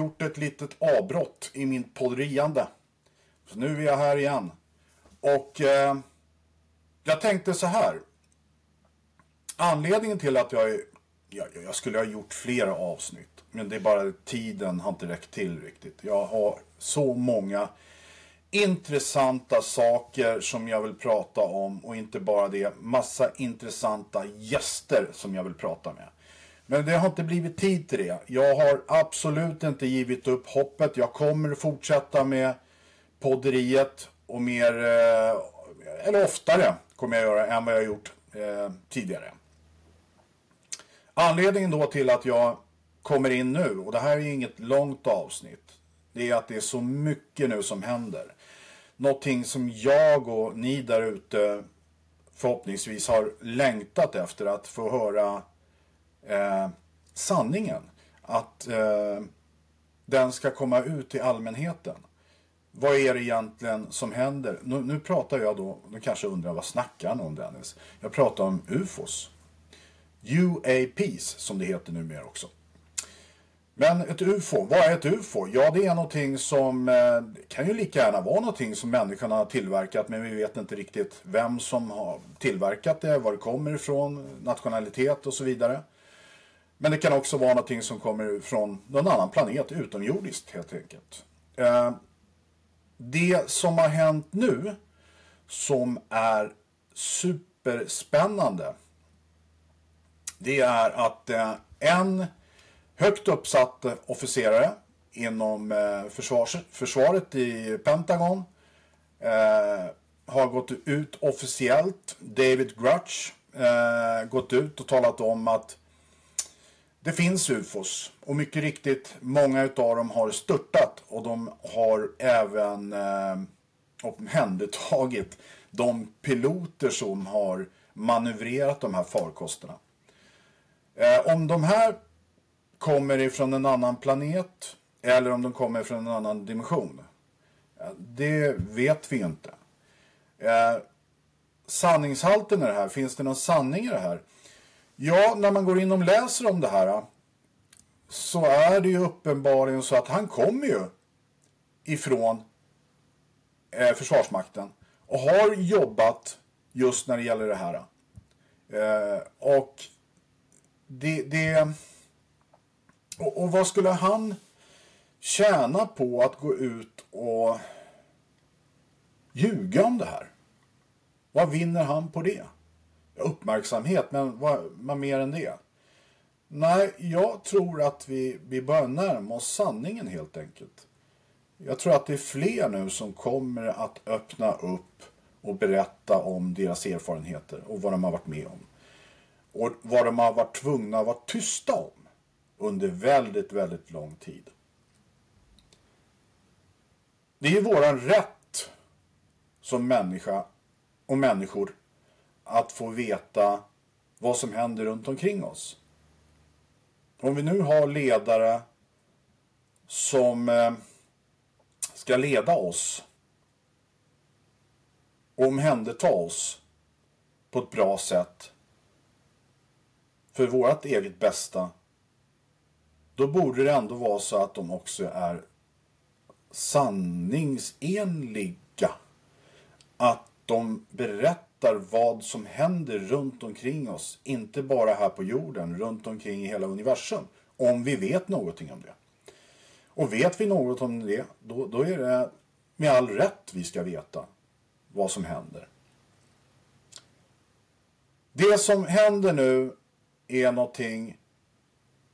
gjort ett litet avbrott i min podderiande. Så nu är jag här igen. Och eh, jag tänkte så här. Anledningen till att jag, jag, jag skulle ha gjort flera avsnitt. Men det är bara tiden har inte räckt till riktigt. Jag har så många intressanta saker som jag vill prata om och inte bara det, massa intressanta gäster som jag vill prata med. Men det har inte blivit tid till det. Jag har absolut inte givit upp hoppet. Jag kommer fortsätta med podderiet och mer, eh, eller oftare kommer jag göra än vad jag har gjort eh, tidigare. Anledningen då till att jag kommer in nu, och det här är inget långt avsnitt, det är att det är så mycket nu som händer. Någonting som jag och ni där ute förhoppningsvis har längtat efter att få höra eh, sanningen. Att eh, den ska komma ut till allmänheten. Vad är det egentligen som händer? Nu, nu pratar jag då, nu kanske undrar vad snackar han om Dennis? Jag pratar om UFOs. UAPs som det heter numera också. Men ett UFO, vad är ett UFO? Ja, det är någonting som eh, kan ju lika gärna vara någonting som människan har tillverkat, men vi vet inte riktigt vem som har tillverkat det, var det kommer ifrån, nationalitet och så vidare. Men det kan också vara någonting som kommer från någon annan planet, utomjordiskt helt enkelt. Eh, det som har hänt nu, som är superspännande, det är att eh, en högt uppsatt officerare inom eh, försvars, försvaret i Pentagon har gått ut officiellt, David Grutch, gått ut och talat om att det finns UFOs och mycket riktigt många utav dem har störtat och de har även eh, omhändertagit de piloter som har manövrerat de här farkosterna. Eh, om de här kommer ifrån en annan planet eller om de kommer från en annan dimension. Eh, det vet vi inte. Eh, sanningshalten i det här, finns det någon sanning i det här? Ja, när man går in och läser om det här så är det ju uppenbarligen så att han kommer ju ifrån eh, Försvarsmakten och har jobbat just när det gäller det här. Eh, och det, det och, och vad skulle han tjäna på att gå ut och ljuga om det här? Vad vinner han på det? Uppmärksamhet, men vad, vad mer än det? Nej, jag tror att vi, vi börjar närma oss sanningen helt enkelt. Jag tror att det är fler nu som kommer att öppna upp och berätta om deras erfarenheter och vad de har varit med om. Och vad de har varit tvungna att vara tysta om under väldigt, väldigt lång tid. Det är ju våran rätt som människa och människor att få veta vad som händer runt omkring oss. Om vi nu har ledare som eh, ska leda oss och omhänderta oss på ett bra sätt för vårt eget bästa då borde det ändå vara så att de också är sanningsenliga. Att de berättar vad som händer runt omkring oss. Inte bara här på jorden, runt omkring i hela universum. Om vi vet någonting om det. Och vet vi något om det, då, då är det med all rätt vi ska veta vad som händer. Det som händer nu är någonting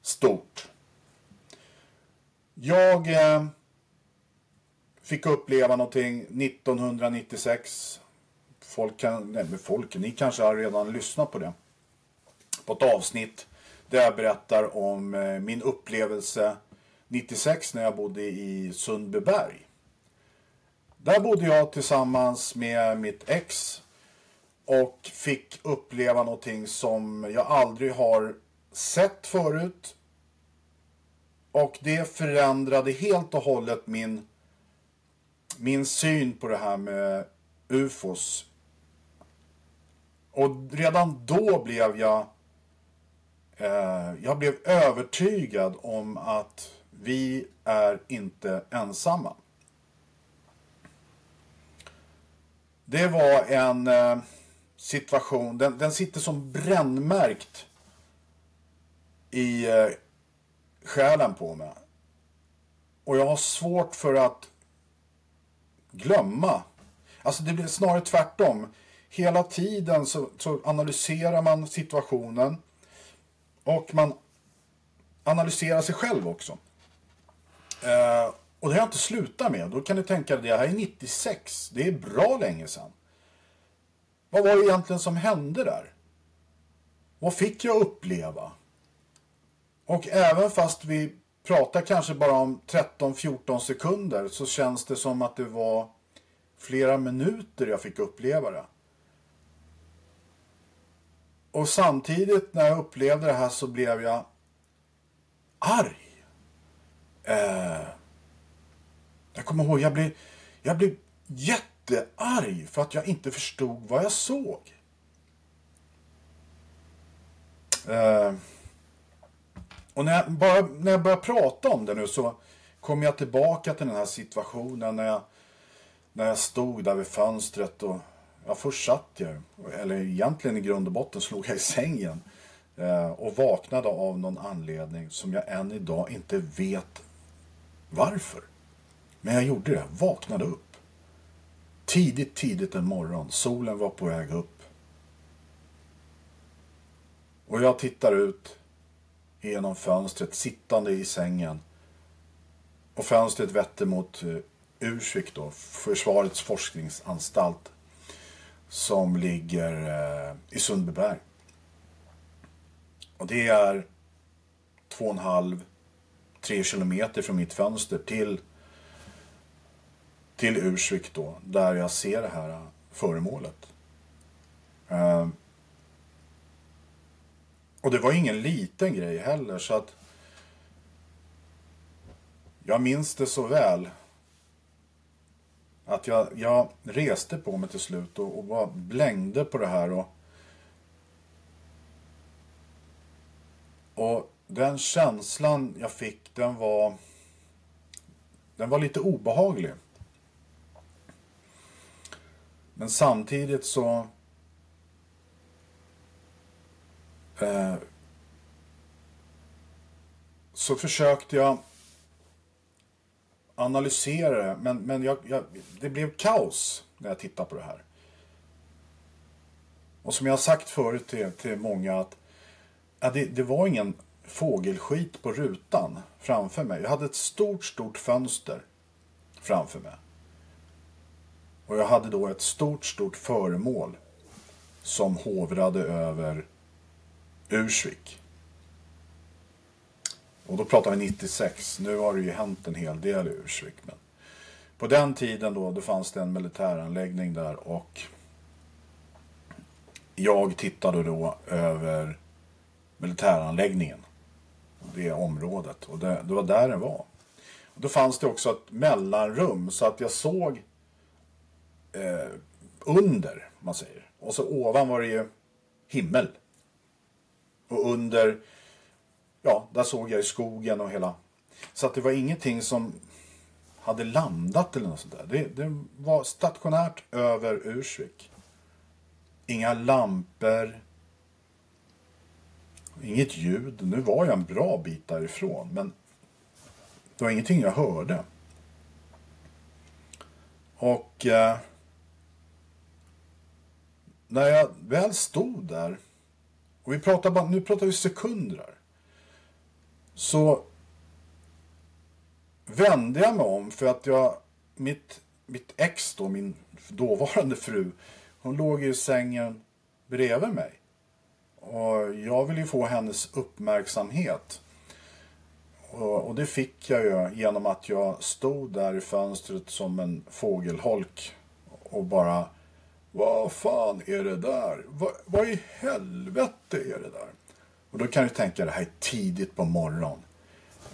stort. Jag eh, fick uppleva någonting 1996. Folk kan, nej men folk, ni kanske har redan lyssnat på det. På ett avsnitt där jag berättar om eh, min upplevelse 96 när jag bodde i Sundbyberg. Där bodde jag tillsammans med mitt ex och fick uppleva någonting som jag aldrig har sett förut. Och det förändrade helt och hållet min, min syn på det här med ufos. Och redan då blev jag eh, jag blev övertygad om att vi är inte ensamma. Det var en eh, situation, den, den sitter som brännmärkt i eh, själen på mig. Och jag har svårt för att glömma. Alltså det blir snarare tvärtom. Hela tiden så, så analyserar man situationen. Och man analyserar sig själv också. Eh, och det har jag inte slutat med. Då kan ni tänka dig, det här är 96. Det är bra länge sedan. Vad var det egentligen som hände där? Vad fick jag uppleva? Och även fast vi pratar kanske bara om 13-14 sekunder så känns det som att det var flera minuter jag fick uppleva det. Och samtidigt när jag upplevde det här så blev jag arg. Eh, jag kommer ihåg, jag blev, jag blev jättearg för att jag inte förstod vad jag såg. Eh, och när jag, bara när jag börjar prata om det nu så kommer jag tillbaka till den här situationen när jag, när jag stod där vid fönstret och ja, först satt jag, eller egentligen i grund och botten slog jag i sängen eh, och vaknade av någon anledning som jag än idag inte vet varför. Men jag gjorde det, vaknade upp. Tidigt, tidigt en morgon, solen var på väg upp. Och jag tittar ut genom fönstret, sittande i sängen. Och fönstret vetter mot eh, Ursvik då, Försvarets forskningsanstalt som ligger eh, i Sundbyberg. Och det är två och en halv, tre kilometer från mitt fönster till, till Ursvik då, där jag ser det här eh, föremålet. Eh, och det var ingen liten grej heller så att jag minns det så väl. Att jag, jag reste på mig till slut och, och bara blängde på det här. Och, och den känslan jag fick, den var, den var lite obehaglig. Men samtidigt så eh, så försökte jag analysera det, men, men jag, jag, det blev kaos när jag tittade på det här. Och som jag har sagt förut till, till många att ja, det, det var ingen fågelskit på rutan framför mig. Jag hade ett stort, stort fönster framför mig. Och jag hade då ett stort, stort föremål som hovrade över Ursvik. Och då pratar vi 96. Nu har det ju hänt en hel del i Ursvik. Men på den tiden då, då fanns det en militäranläggning där och jag tittade då över militäranläggningen. Det området. Och det, det var där den var. Och då fanns det också ett mellanrum så att jag såg eh, under, man säger. Och så ovan var det ju himmel. Och under ja, där såg jag i skogen och hela. Så att det var ingenting som hade landat eller något sånt där. Det, det var stationärt över Ursvik. Inga lampor. Inget ljud. Nu var jag en bra bit därifrån, men det var ingenting jag hörde. Och eh, när jag väl stod där, och vi pratar bara, nu pratar vi sekunder här så vände jag mig om för att jag, mitt, mitt ex då, min dåvarande fru, hon låg i sängen bredvid mig. Och jag ville ju få hennes uppmärksamhet. Och, och det fick jag ju genom att jag stod där i fönstret som en fågelholk och bara Vad fan är det där? Vad, vad i helvete är det där? Och då kan du tänka det här är tidigt på morgonen.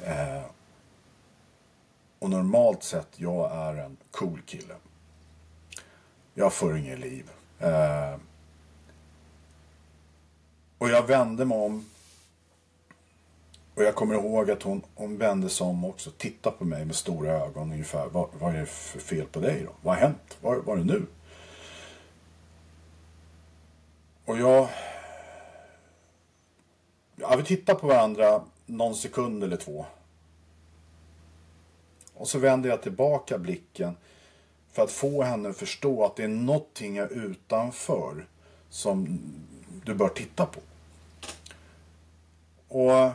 Eh, och normalt sett, jag är en cool kille. Jag får inget liv. Eh, och jag vände mig om. Och jag kommer ihåg att hon, hon vände sig om också. Tittade på mig med stora ögon ungefär. Vad, vad är det för fel på dig då? Vad har hänt? Var, var är det nu? Och jag... Ja, vi tittar på varandra någon sekund eller två. Och så vänder jag tillbaka blicken för att få henne att förstå att det är någonting utanför som du bör titta på. Och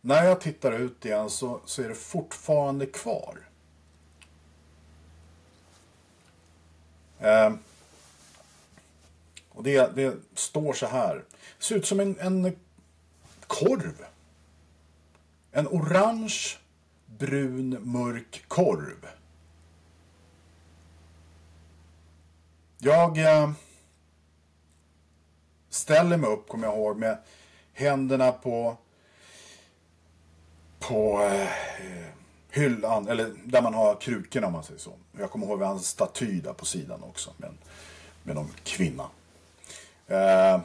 när jag tittar ut igen så, så är det fortfarande kvar. Eh, och det, det står så här. Det ser ut som en, en korv. En orange, brun, mörk korv. Jag eh, ställer mig upp, kommer jag ihåg, med händerna på, på eh, hyllan, eller där man har krukorna om man säger så. Jag kommer ihåg vi har en staty där på sidan också med, med någon kvinna. Eh,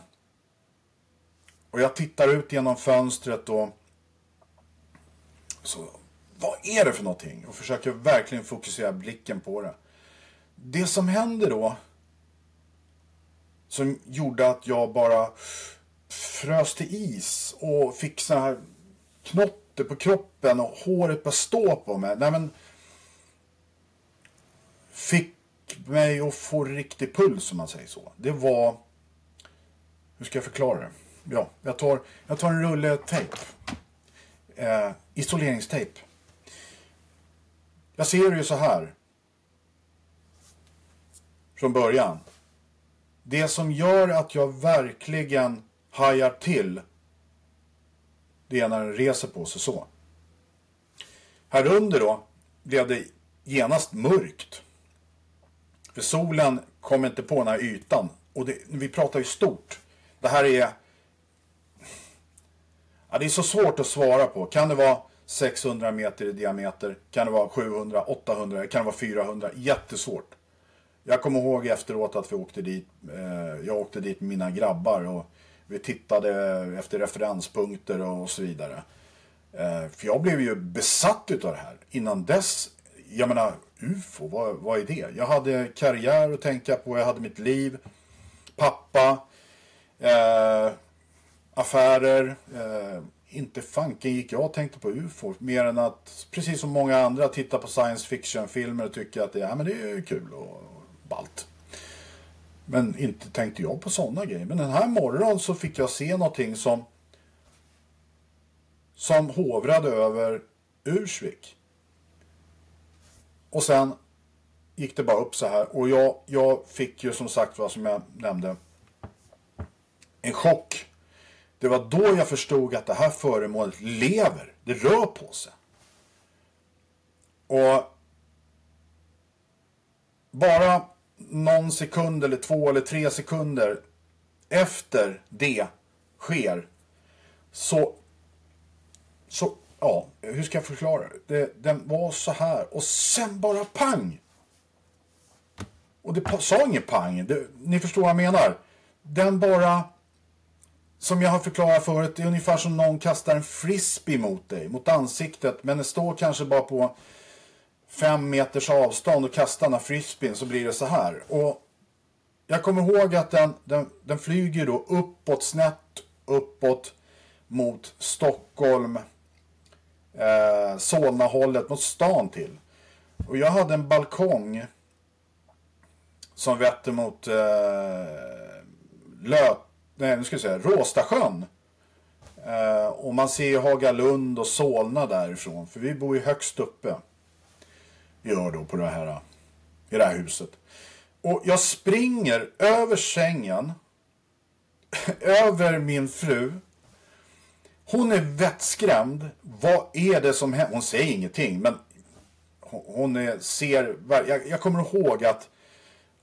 och jag tittar ut genom fönstret och så, vad är det för någonting? Och försöker verkligen fokusera blicken på det. Det som händer då, som gjorde att jag bara frös till is och fick så här knotter på kroppen och håret bara stå på mig. Nej, men, fick mig att få riktig puls, om man säger så. Det var... Hur ska jag förklara det? Ja, jag tar, jag tar en rulle tejp eh, isoleringstejp. Jag ser det ju så här. Från början. Det som gör att jag verkligen hajar till. Det är när den reser på sig så. Här under då blev det genast mörkt. För solen kom inte på den här ytan. Och det, vi pratar ju stort. Det här är Ja, det är så svårt att svara på. Kan det vara 600 meter i diameter? Kan det vara 700, 800? Kan det vara 400? Jättesvårt. Jag kommer ihåg efteråt att vi åkte dit. Eh, jag åkte dit med mina grabbar och vi tittade efter referenspunkter och så vidare. Eh, för jag blev ju besatt utav det här. Innan dess, jag menar UFO, vad, vad är det? Jag hade karriär att tänka på, jag hade mitt liv, pappa, eh, affärer. Eh, inte fanken gick jag och tänkte på UFO. Mer än att, precis som många andra, titta på science fiction-filmer och tycka att det, ja, men det är kul och ballt. Men inte tänkte jag på sådana grejer. Men den här morgonen så fick jag se någonting som som hovrade över Ursvik. Och sen gick det bara upp så här. Och jag, jag fick ju som sagt vad som jag nämnde en chock det var då jag förstod att det här föremålet lever. Det rör på sig. Och bara någon sekund eller två eller tre sekunder efter det sker så, så ja, hur ska jag förklara det? Den var så här och sen bara pang! Och det sa inget pang, det, ni förstår vad jag menar. Den bara som jag har förklarat förut, det är ungefär som någon kastar en frisbee mot dig, mot ansiktet. Men den står kanske bara på fem meters avstånd och kastar den här frisbeen så blir det så här. Och jag kommer ihåg att den, den, den flyger då uppåt, snett uppåt mot Stockholm, eh, Solna-hållet, mot stan till. Och jag hade en balkong som vette mot eh, Löt nej nu ska jag säga, Råstasjön. Eh, och man ser ju Hagalund och Solna därifrån. För vi bor ju högst uppe. Gör då på det här, i det här huset. Och jag springer över sängen. över min fru. Hon är vettskrämd. Vad är det som händer? Hon säger ingenting, men hon, hon är, ser... Jag, jag kommer ihåg att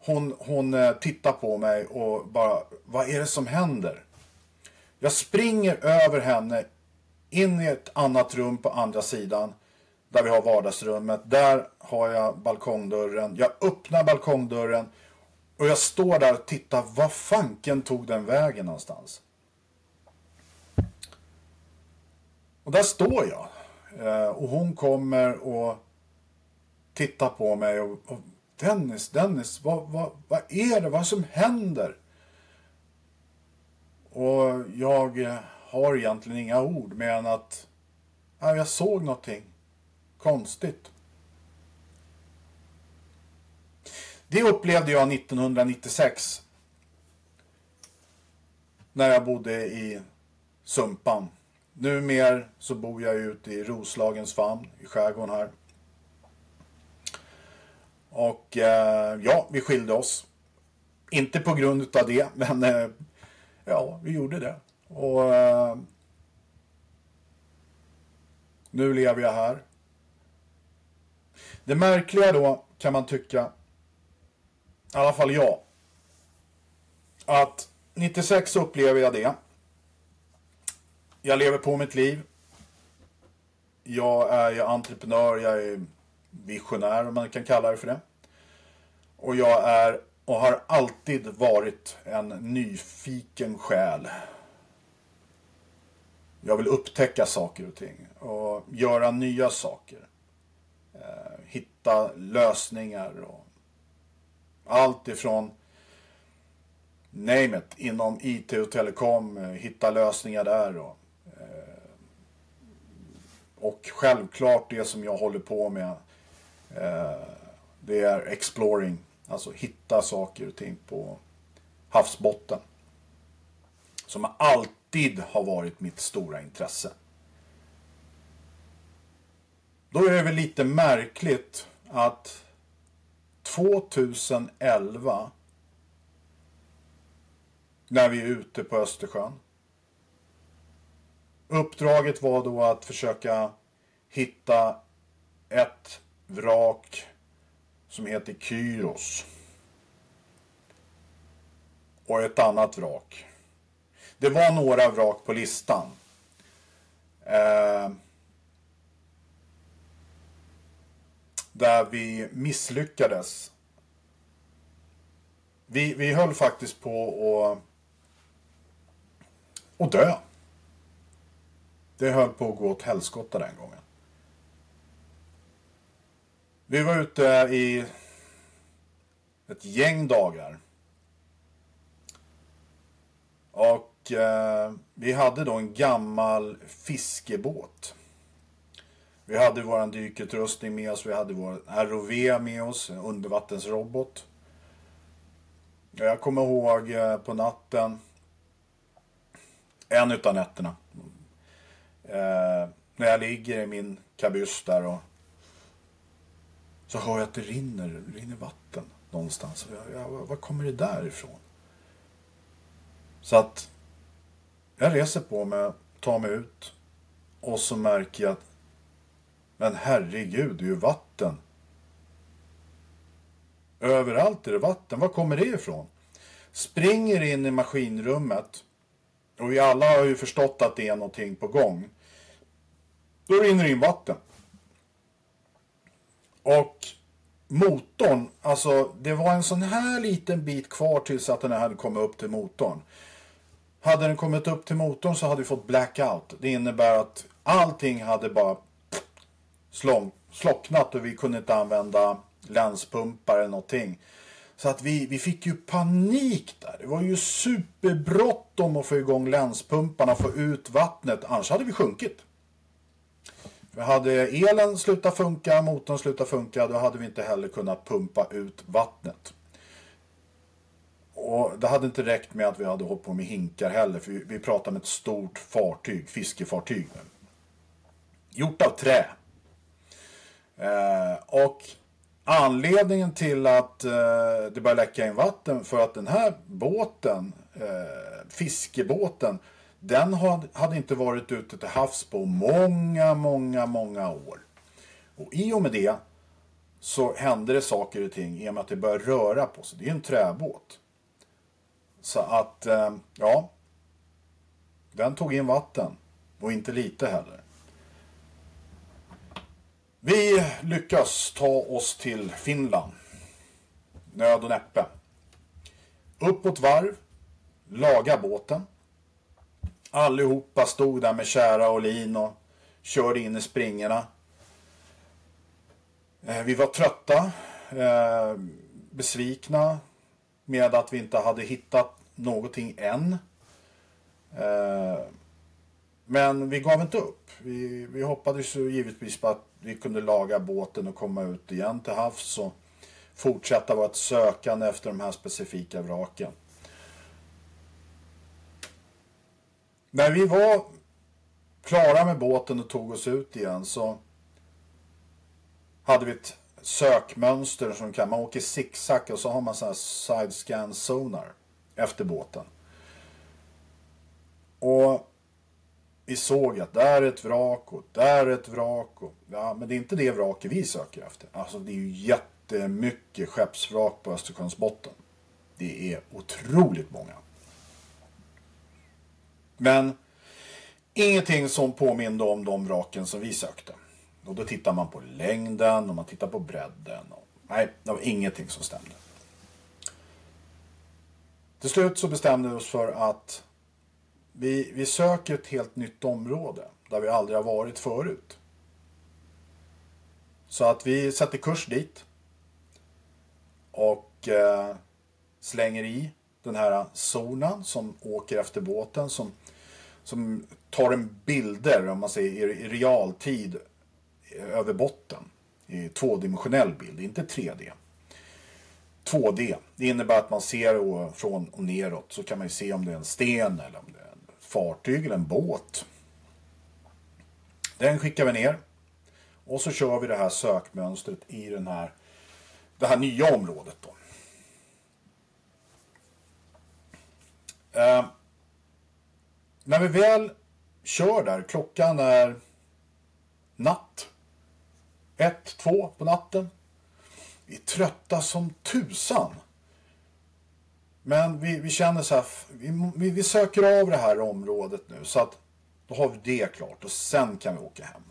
hon, hon eh, tittar på mig och bara, vad är det som händer? Jag springer över henne in i ett annat rum på andra sidan där vi har vardagsrummet. Där har jag balkongdörren. Jag öppnar balkongdörren och jag står där och tittar. Vad fanken tog den vägen någonstans? Och där står jag. Eh, och hon kommer och tittar på mig. Och, och Dennis, Dennis, vad, vad, vad är det? Vad som händer? Och jag eh, har egentligen inga ord mer än att ja, jag såg någonting konstigt. Det upplevde jag 1996. När jag bodde i Sumpan. Numer så bor jag ute i Roslagens famn i skärgården här. Och eh, ja, vi skilde oss. Inte på grund av det, men eh, ja, vi gjorde det. Och eh, nu lever jag här. Det märkliga då kan man tycka, i alla fall jag, att 96 upplever jag det. Jag lever på mitt liv. Jag är ju entreprenör, jag är visionär om man kan kalla det för det. Och jag är och har alltid varit en nyfiken själ. Jag vill upptäcka saker och ting och göra nya saker. Eh, hitta lösningar och allt ifrån name it, inom IT och telekom, eh, hitta lösningar där. Och, eh, och självklart det som jag håller på med, Eh, det är exploring, alltså hitta saker och ting på havsbotten. Som alltid har varit mitt stora intresse. Då är det väl lite märkligt att 2011 när vi är ute på Östersjön. Uppdraget var då att försöka hitta ett vrak som heter Kyros. Och ett annat vrak. Det var några vrak på listan. Eh, där vi misslyckades. Vi, vi höll faktiskt på att, att dö. Det höll på att gå åt helskotta den gången. Vi var ute i ett gäng dagar. Och eh, vi hade då en gammal fiskebåt. Vi hade vår dykutrustning med oss, vi hade vår ROV med oss, en undervattensrobot. Jag kommer ihåg eh, på natten, en utav nätterna, eh, när jag ligger i min kabyss där och så hör jag att det rinner, rinner vatten någonstans. Jag, jag, var kommer det där ifrån? Så att jag reser på mig, tar mig ut och så märker jag att men herregud, det är ju vatten. Överallt är det vatten. Var kommer det ifrån? Springer in i maskinrummet. Och vi alla har ju förstått att det är någonting på gång. Då rinner det in vatten. Och motorn, alltså det var en sån här liten bit kvar tills att den hade kommit upp till motorn. Hade den kommit upp till motorn så hade vi fått blackout. Det innebär att allting hade bara slång, slocknat och vi kunde inte använda länspumpar eller någonting. Så att vi, vi fick ju panik där. Det var ju superbråttom att få igång länspumparna och få ut vattnet. Annars hade vi sjunkit. Hade elen slutat funka, motorn slutat funka. Då hade vi inte heller kunnat pumpa ut vattnet. Och det hade inte räckt med att vi hade hållit på med hinkar heller. För vi, pratar om ett stort fartyg, fiskefartyg. Gjort av trä. Eh, och anledningen till att eh, det började läcka in vatten för att den här båten, eh, fiskebåten, den hade, inte varit ute till havs på många, många, många år. Och i och med det så hände det saker och ting i och med att det började röra på sig. Det är en träbåt. Så att, eh, ja. Den tog in vatten. Och inte lite heller. Vi lyckas ta oss till Finland. Nöd och näppe. Uppåt varv. Laga båten. Allihopa stod där med kära och lin och körde in i springorna. Eh, vi var trötta, eh, besvikna med att vi inte hade hittat någonting än. Eh, men vi gav inte upp. Vi, vi hoppades ju givetvis på att vi kunde laga båten och komma ut igen till havs och fortsätta vårt sökande efter de här specifika vraken. När vi var klara med båten och tog oss ut igen så hade vi ett sökmönster som kan, man åker zigzag och så har man så här side scan sonar efter båten. Och vi såg att där är ett vrak och där är ett vrak. Och, ja, men det är inte det vraket vi söker efter. Alltså det är ju jättemycket skeppsvrak på Östersjöns botten. Det är otroligt många. Men ingenting som påminde om de vraken som vi sökte. Och då tittar man på längden och man tittar på bredden. Och, nej, det var ingenting som stämde. Till slut så bestämde vi oss för att vi, vi söker ett helt nytt område där vi aldrig har varit förut. Så att vi sätter kurs dit. Och eh, slänger i den här zonen som åker efter båten. Som, som tar en bilder, om man säger i realtid, över botten. I tvådimensionell bild, inte 3D. 2D. Det innebär att man ser från och neråt så kan man ju se om det är en sten eller om det är en fartyg eller en båt. Den skickar vi ner. Och så kör vi det här sökmönstret i den här, det här nya området. Då. Eh, när vi väl kör där, klockan är natt. Ett, två på natten. Vi är trötta som tusan. Men vi, vi känner så här, vi, vi söker av det här området nu så att då har vi det klart och sen kan vi åka hem.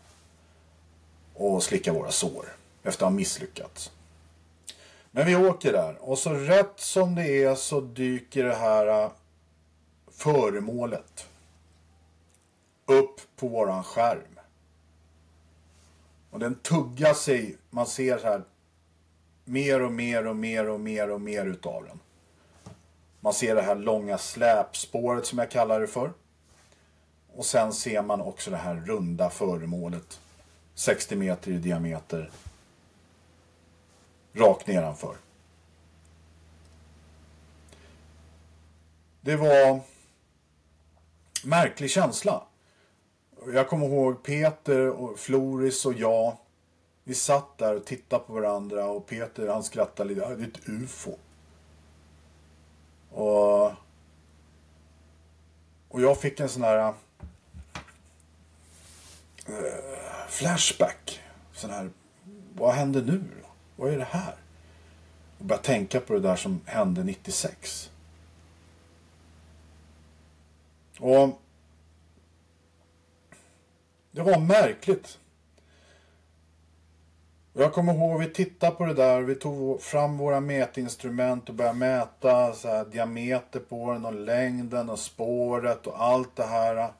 Och slicka våra sår efter att ha misslyckats. Men vi åker där och så rätt som det är så dyker det här äh, föremålet upp på våran skärm. Och den tuggar sig, man ser så här mer och mer och mer och mer och mer utav den. Man ser det här långa släpspåret som jag kallar det för. Och sen ser man också det här runda föremålet. 60 meter i diameter. Rakt nedanför. Det var märklig känsla. Jag kommer ihåg Peter och Floris och jag. Vi satt där och tittade på varandra och Peter han skrattade lite. Det är ett ufo. Och, och jag fick en sån här uh, flashback. Sån här, vad händer nu då? Vad är det här? Och började tänka på det där som hände 96. Och det var märkligt. Jag kommer ihåg vi tittade på det där. Vi tog fram våra mätinstrument och började mäta så här, diameter på den och längden och spåret och allt det här.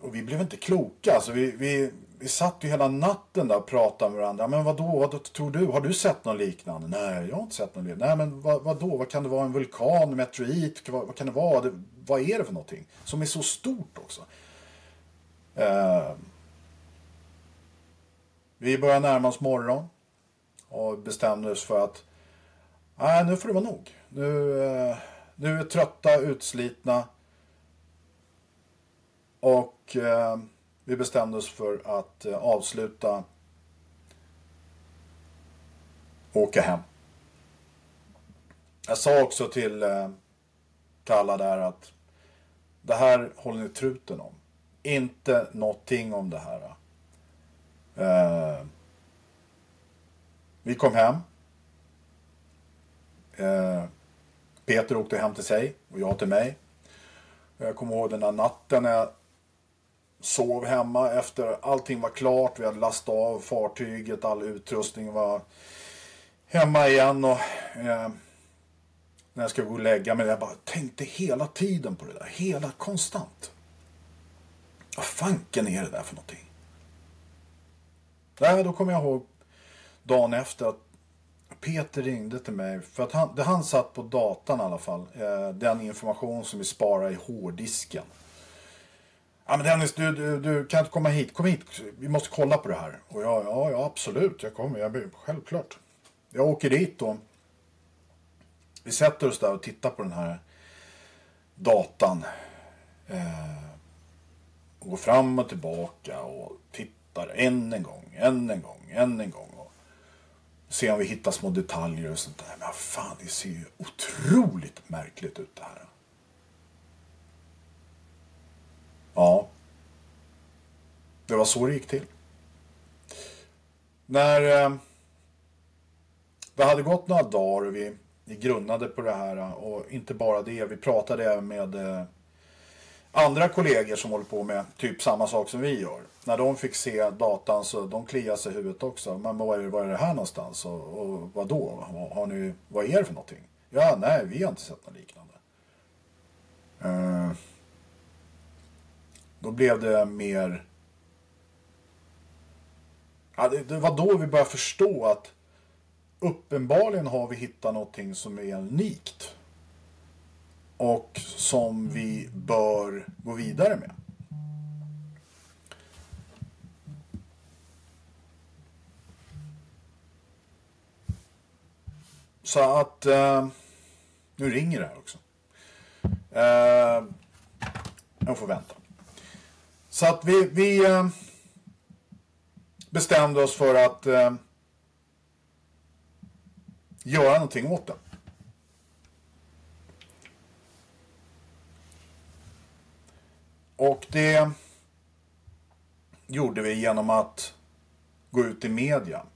Och vi blev inte kloka. Alltså vi, vi, vi satt ju hela natten där och pratade med varandra. Men vad då? Vad tror du? Har du sett något liknande? Nej, jag har inte sett något liknande. Nej, men vad, då? Vad kan det vara? En vulkan? En Meteorit? Vad, vad kan det vara? Det, vad är det för någonting? Som är så stort också. Eh, vi började närma oss morgon och bestämde oss för att nej, nu får det vara nog. Nu, eh, nu är vi trötta, utslitna. Och eh, vi bestämde oss för att eh, avsluta och åka hem. Jag sa också till, eh, till alla där att det här håller ni truten om. Inte någonting om det här. Eh, vi kom hem. Eh, Peter åkte hem till sig och jag till mig. Jag kommer ihåg den här natten när jag sov hemma efter allting var klart. Vi hade lastat av fartyget, all utrustning var hemma igen. Och, eh, när jag skulle gå och lägga mig. Jag bara tänkte hela tiden på det där. Hela konstant. Vad fanken är det där för någonting? Nej, då kommer jag ihåg dagen efter att Peter ringde till mig. För att han, det han satt på datan i alla fall. Eh, den information som vi sparar i hårddisken. Ja men Dennis, du, du, du kan inte komma hit. Kom hit, vi måste kolla på det här. Och jag, ja, ja absolut, jag kommer. Jag, självklart. Jag åker dit och vi sätter oss där och tittar på den här datan. Eh, och går fram och tillbaka och tittar än en gång, än en gång, än en gång. Och ser om vi hittar små detaljer och sånt där. Men fan, det ser ju otroligt märkligt ut det här. Ja. Det var så det gick till. När eh, det hade gått några dagar och vi, vi grunnade på det här och inte bara det, vi pratade även med eh, andra kollegor som håller på med typ samma sak som vi gör. När de fick se datan så de kliade sig i huvudet också. Men vad är, vad är det här någonstans? Och, och vad då? Har ni, vad är det för någonting? Ja, nej, vi har inte sett något liknande. Uh, då blev det mer... Ja, det, det var då vi började förstå att uppenbarligen har vi hittat någonting som är unikt. Och som vi bör gå vidare med. Så att... Eh, nu ringer det här också. Eh, jag får vänta. Så att vi, vi eh, bestämde oss för att eh, göra någonting åt det. Och det gjorde vi genom att gå ut i media.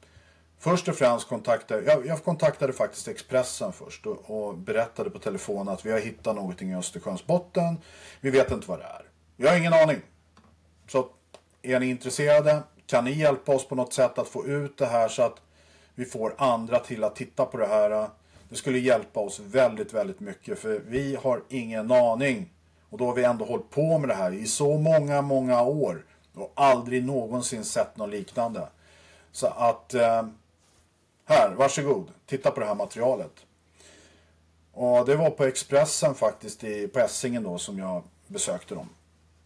Först och främst kontaktade jag, jag kontaktade faktiskt Expressen först och, och, berättade på telefon att vi har hittat någonting i Östersjöns botten. Vi vet inte vad det är. Vi har ingen aning. Så är ni intresserade kan ni hjälpa oss på något sätt att få ut det här så att vi får andra till att titta på det här. Det skulle hjälpa oss väldigt, väldigt mycket för vi har ingen aning. Och då har vi ändå hållit på med det här i så många, många år och aldrig någonsin sett något liknande. Så att eh, här, varsågod, titta på det här materialet. Och det var på Expressen faktiskt i, på Essingen då som jag besökte dem.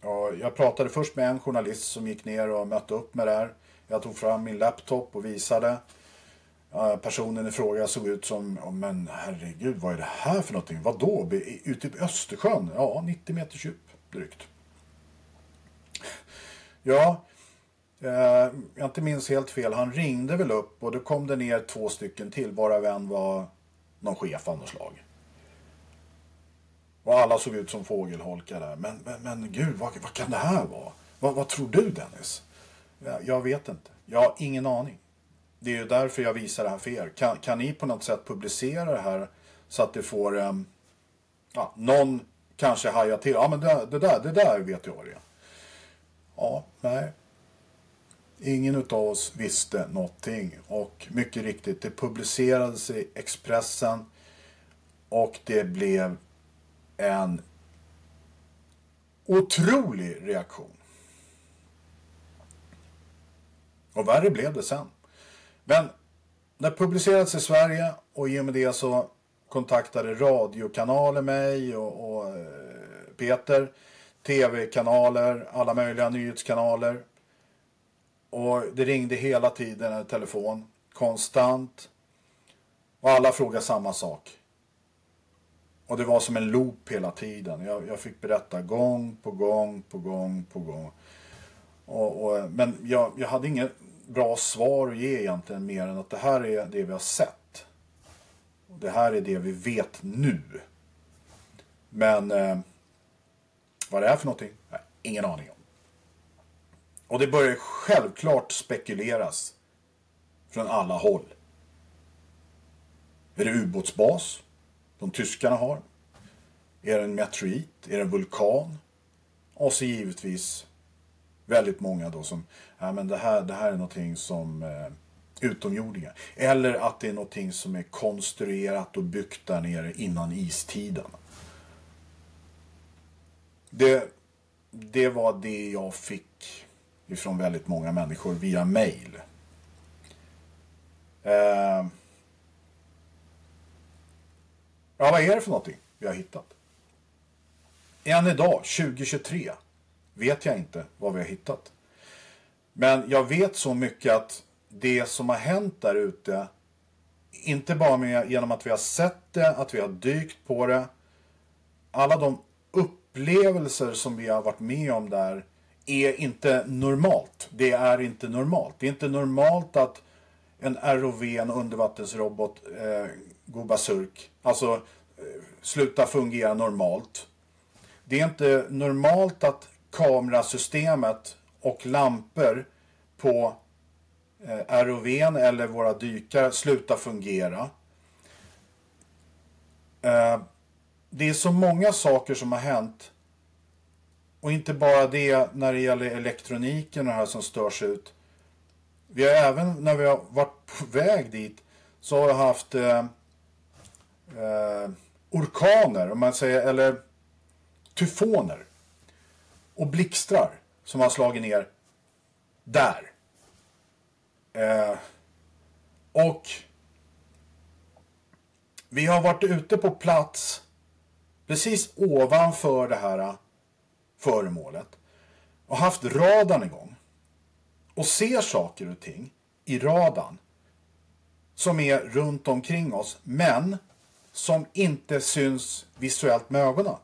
Och jag pratade först med en journalist som gick ner och mötte upp med det här. Jag tog fram min laptop och visade. Personen i fråga såg ut som, oh, men herregud vad är det här för någonting? Vadå? Ute i typ Östersjön? Ja, 90 meters djup drygt. Ja, eh, jag inte minns helt fel. Han ringde väl upp och då kom det ner två stycken till, varav en var någon chef av något slag. Och alla såg ut som fågelholkar där. Men, men, men gud, vad, vad kan det här vara? Vad, vad tror du Dennis? Jag, jag vet inte. Jag har ingen aning. Det är ju därför jag visar det här för er. Kan, kan ni på något sätt publicera det här så att det får um, ja, någon kanske hajar till. Ja, men det, det, där, det där vet jag vad det är. Ja, nej. Ingen av oss visste någonting och mycket riktigt, det publicerades i Expressen och det blev en otrolig reaktion. Och värre blev det sen. Men det publicerades i Sverige och i och med det så kontaktade radiokanaler mig och, och eh, Peter. Tv-kanaler, alla möjliga nyhetskanaler. Och det ringde hela tiden i telefon. Konstant. Och alla frågade samma sak. Och det var som en loop hela tiden. Jag, jag fick berätta gång på gång på gång på gång. Och, och, men jag, jag hade inget bra svar att ge egentligen mer än att det här är det vi har sett. Det här är det vi vet nu. Men eh, Vad det är för någonting? Nej, ingen aning om. Och det börjar självklart spekuleras från alla håll. Är det ubåtsbas de tyskarna har? Är det en meteorit? Är det en vulkan? Och så givetvis väldigt många då som, ja men det här, det här är någonting som eh, utomjordingar. Eller att det är någonting som är konstruerat och byggt där nere innan istiden. Det, det var det jag fick ifrån väldigt många människor via mail. Eh, ja, vad är det för någonting vi har hittat? Än idag, 2023, vet jag inte vad vi har hittat. Men jag vet så mycket att det som har hänt där ute, inte bara med, genom att vi har sett det, att vi har dykt på det, alla de upplevelser som vi har varit med om där är inte normalt. Det är inte normalt. Det är inte normalt att en ROV, en undervattensrobot, eh, går basurk. Alltså eh, slutar fungera normalt. Det är inte normalt att kamerasystemet och lampor på eh, ROVn eller våra dykare slutar fungera. Eh, det är så många saker som har hänt. Och inte bara det när det gäller elektroniken och det här som störs ut. Vi har även när vi har varit på väg dit så har vi haft eh, eh, orkaner, om man säger, eller tyfoner och blixtrar som har slagit ner där. Eh, och vi har varit ute på plats precis ovanför det här eh, föremålet och haft radarn igång och ser saker och ting i radarn som är runt omkring oss men som inte syns visuellt med ögonen.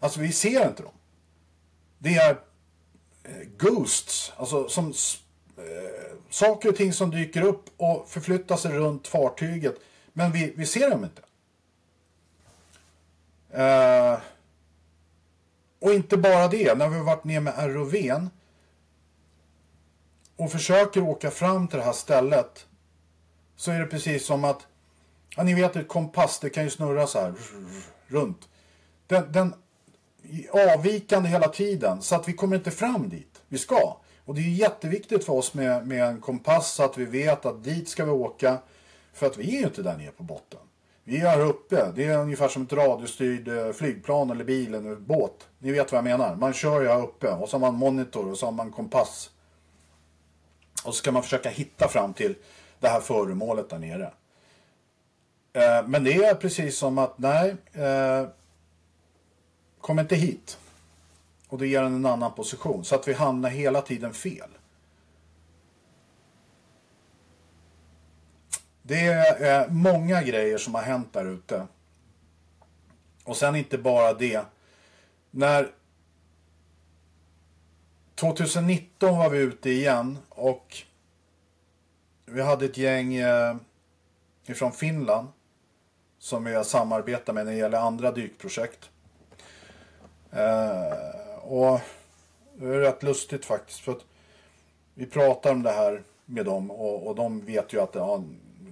Alltså vi ser inte dem. Det är eh, ghosts, alltså som eh, saker och ting som dyker upp och förflyttar sig runt fartyget. Men vi, vi ser dem inte. Eh, och inte bara det, när vi har varit ner med ROVn och försöker åka fram till det här stället så är det precis som att, ja ni vet ett kompass, det kan ju snurra så här runt. Den, den avvikande hela tiden så att vi kommer inte fram dit vi ska. Och det är jätteviktigt för oss med, med en kompass så att vi vet att dit ska vi åka. För att vi är ju inte där nere på botten. Vi är här uppe. Det är ungefär som ett radiostyrd eh, flygplan eller bil eller båt. Ni vet vad jag menar. Man kör ju här uppe och så har man monitor och så har man kompass. Och så ska man försöka hitta fram till det här föremålet där nere. Eh, men det är precis som att nej, eh, kom inte hit. Och det ger en en annan position. Så att vi hamnar hela tiden fel. Det är många grejer som har hänt där ute. Och sen inte bara det. När 2019 var vi ute igen och vi hade ett gäng eh, ifrån Finland som vi har samarbetat med när det gäller andra dykprojekt. Eh, och det är rätt lustigt faktiskt för att vi pratar om det här med dem och, och de vet ju att ja,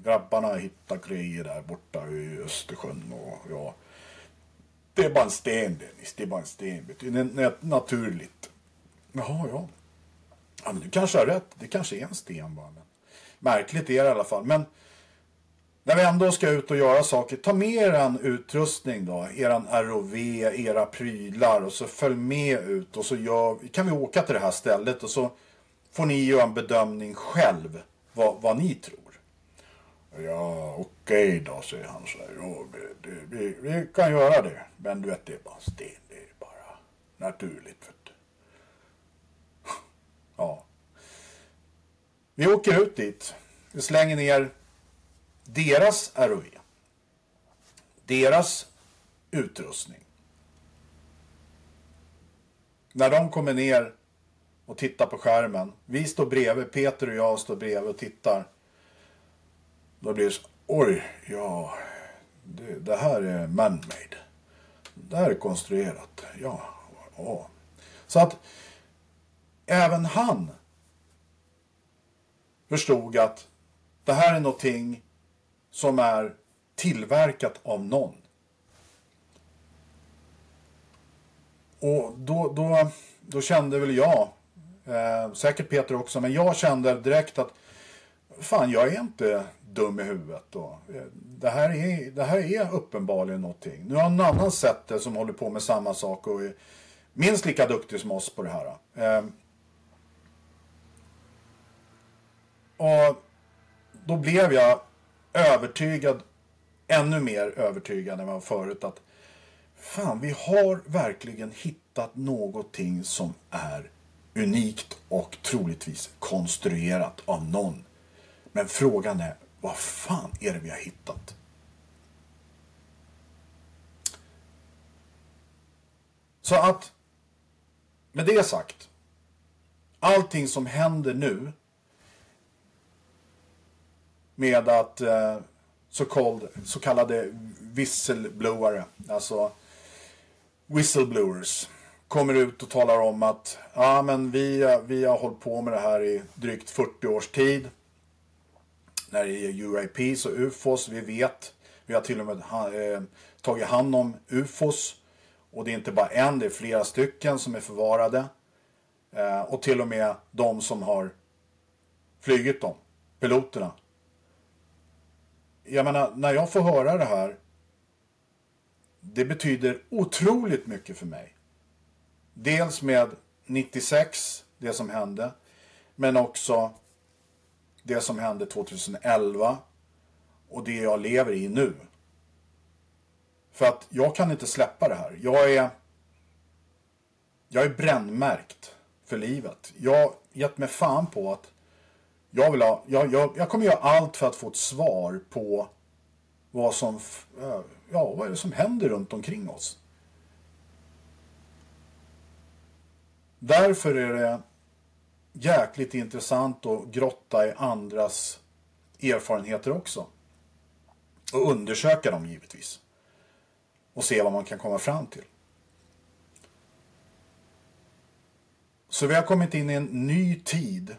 grabbarna har hittat grejer där borta i Östersjön och ja. Det är bara en sten Dennis, det är bara en sten. Det är naturligt. Jaha, ja. Ja, men du kanske har rätt. Det kanske är en sten bara. Men märkligt är det i alla fall. Men när vi ändå ska ut och göra saker, ta med er utrustning då, eran ROV, era prylar och så följ med ut och så gör, kan vi åka till det här stället och så får ni göra en bedömning själv vad, vad ni tror. Ja, okej okay då, säger han så här. Ja, det, det, vi, vi kan göra det, men du vet, det är bara sten, det är bara naturligt. Vet du. Ja. Vi åker ut dit. Vi slänger ner deras ROV, deras utrustning. När de kommer ner och tittar på skärmen, vi står bredvid, Peter och jag står bredvid och tittar. Då blir det så, oj, ja, det, det här är man-made. Det här är konstruerat, ja. Ja. Så att även han förstod att det här är någonting som är tillverkat av någon. Och då, då, då kände väl jag, eh, säkert Peter också, men jag kände direkt att fan jag är inte dum i huvudet. Då. Eh, det, här är, det här är uppenbarligen någonting. Nu har en annan sett det som håller på med samma sak och är minst lika duktig som oss på det här. Eh, och då blev jag övertygad, ännu mer övertygad än vad jag var förut, att fan, vi har verkligen hittat någonting som är unikt och troligtvis konstruerat av någon. Men frågan är, vad fan är det vi har hittat? Så att, med det sagt, allting som händer nu med att eh, så, called, så kallade whistlebloware, alltså whistleblowers, kommer ut och talar om att ja, men vi, vi har hållit på med det här i drygt 40 års tid. När det är UAPs och UFOs, vi vet. Vi har till och med eh, tagit hand om UFOs. Och det är inte bara en, det är flera stycken som är förvarade. Eh, och till och med de som har flygit dem, piloterna. Jag menar, när jag får höra det här. Det betyder otroligt mycket för mig. Dels med 96, det som hände. Men också det som hände 2011. Och det jag lever i nu. För att jag kan inte släppa det här. Jag är... Jag är brännmärkt för livet. Jag har gett mig fan på att jag, vill ha, jag, jag, jag kommer göra allt för att få ett svar på vad som, eh, ja, vad är det som händer runt omkring oss. Därför är det jäkligt intressant att grotta i andras erfarenheter också. Och undersöka dem givetvis. Och se vad man kan komma fram till. Så vi har kommit in i en ny tid.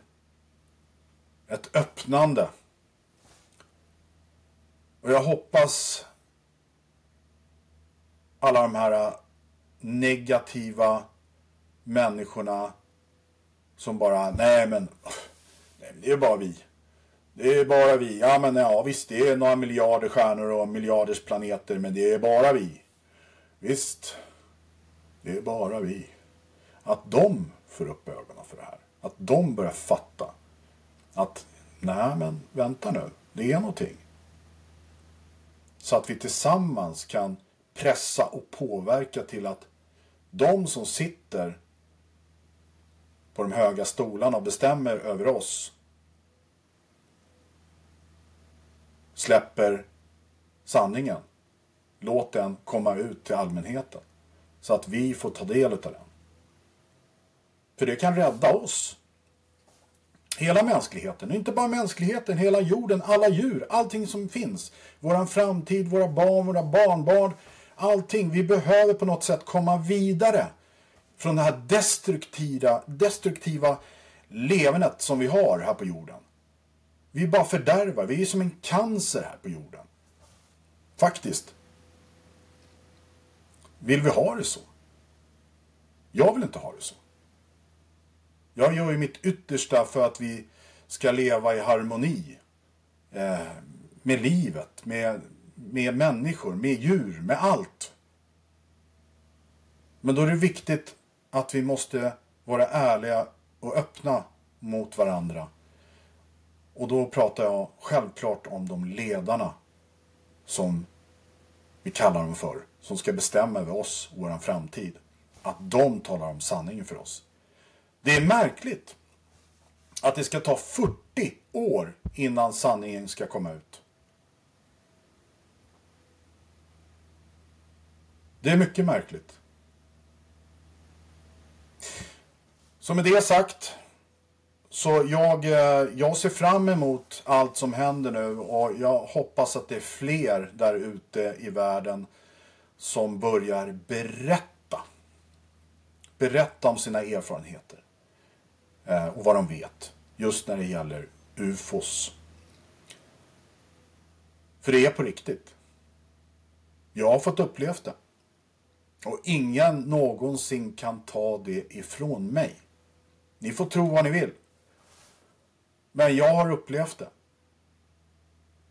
Ett öppnande. Och jag hoppas alla de här äh, negativa människorna som bara, nej men, nej, det är bara vi. Det är bara vi. Ja men ja visst, det är några miljarder stjärnor och miljarders planeter, men det är bara vi. Visst, det är bara vi. Att de får upp ögonen för det här. Att de börjar fatta. Att, nej men vänta nu, det är någonting. Så att vi tillsammans kan pressa och påverka till att de som sitter på de höga stolarna och bestämmer över oss släpper sanningen. Låt den komma ut till allmänheten. Så att vi får ta del av den. För det kan rädda oss. Hela mänskligheten, inte bara mänskligheten, hela jorden, alla djur, allting som finns. Våran framtid, våra barn, våra barnbarn, allting. Vi behöver på något sätt komma vidare från det här destruktiva, destruktiva levernet som vi har här på jorden. Vi är bara fördärvar, vi är som en cancer här på jorden. Faktiskt. Vill vi ha det så? Jag vill inte ha det så. Jag gör ju mitt yttersta för att vi ska leva i harmoni. Eh, med livet, med, med människor, med djur, med allt. Men då är det viktigt att vi måste vara ärliga och öppna mot varandra. Och då pratar jag självklart om de ledarna som vi kallar dem för, som ska bestämma över oss och vår framtid. Att de talar om sanningen för oss. Det är märkligt att det ska ta 40 år innan sanningen ska komma ut. Det är mycket märkligt. Så med det sagt så jag, eh, jag ser fram emot allt som händer nu och jag hoppas att det är fler där ute i världen som börjar berätta berätta om sina erfarenheter Eh, och vad de vet just när det gäller UFOs. För det är på riktigt. Jag har fått uppleva det. Och ingen någonsin kan ta det ifrån mig. Ni får tro vad ni vill. Men jag har upplevt det.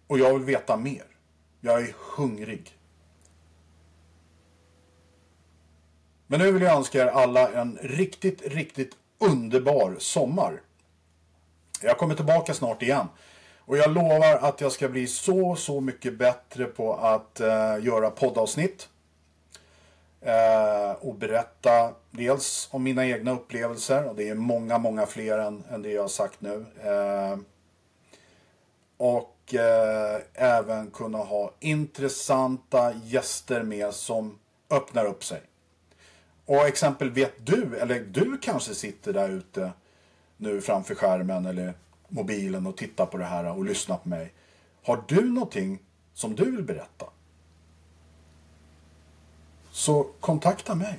Och jag vill veta mer. Jag är hungrig. Men nu vill jag önska er alla en riktigt, riktigt underbar sommar. Jag kommer tillbaka snart igen. Och jag lovar att jag ska bli så, så mycket bättre på att eh, göra poddavsnitt. Eh, och berätta dels om mina egna upplevelser. Och det är många, många fler än, än det jag har sagt nu. Eh, och eh, även kunna ha intressanta gäster med som öppnar upp sig. Och exempel vet du, eller du kanske sitter där ute nu framför skärmen eller mobilen och tittar på det här och lyssnar på mig. Har du någonting som du vill berätta? Så kontakta mig.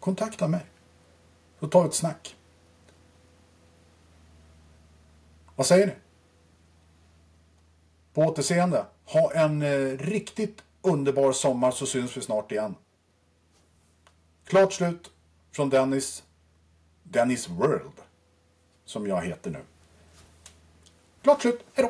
Kontakta mig. Så tar vi ett snack. Vad säger ni? På återseende. Ha en eh, riktigt underbar sommar så syns vi snart igen. Klart slut från Dennis. Dennis World. Som jag heter nu. Klart slut. Hej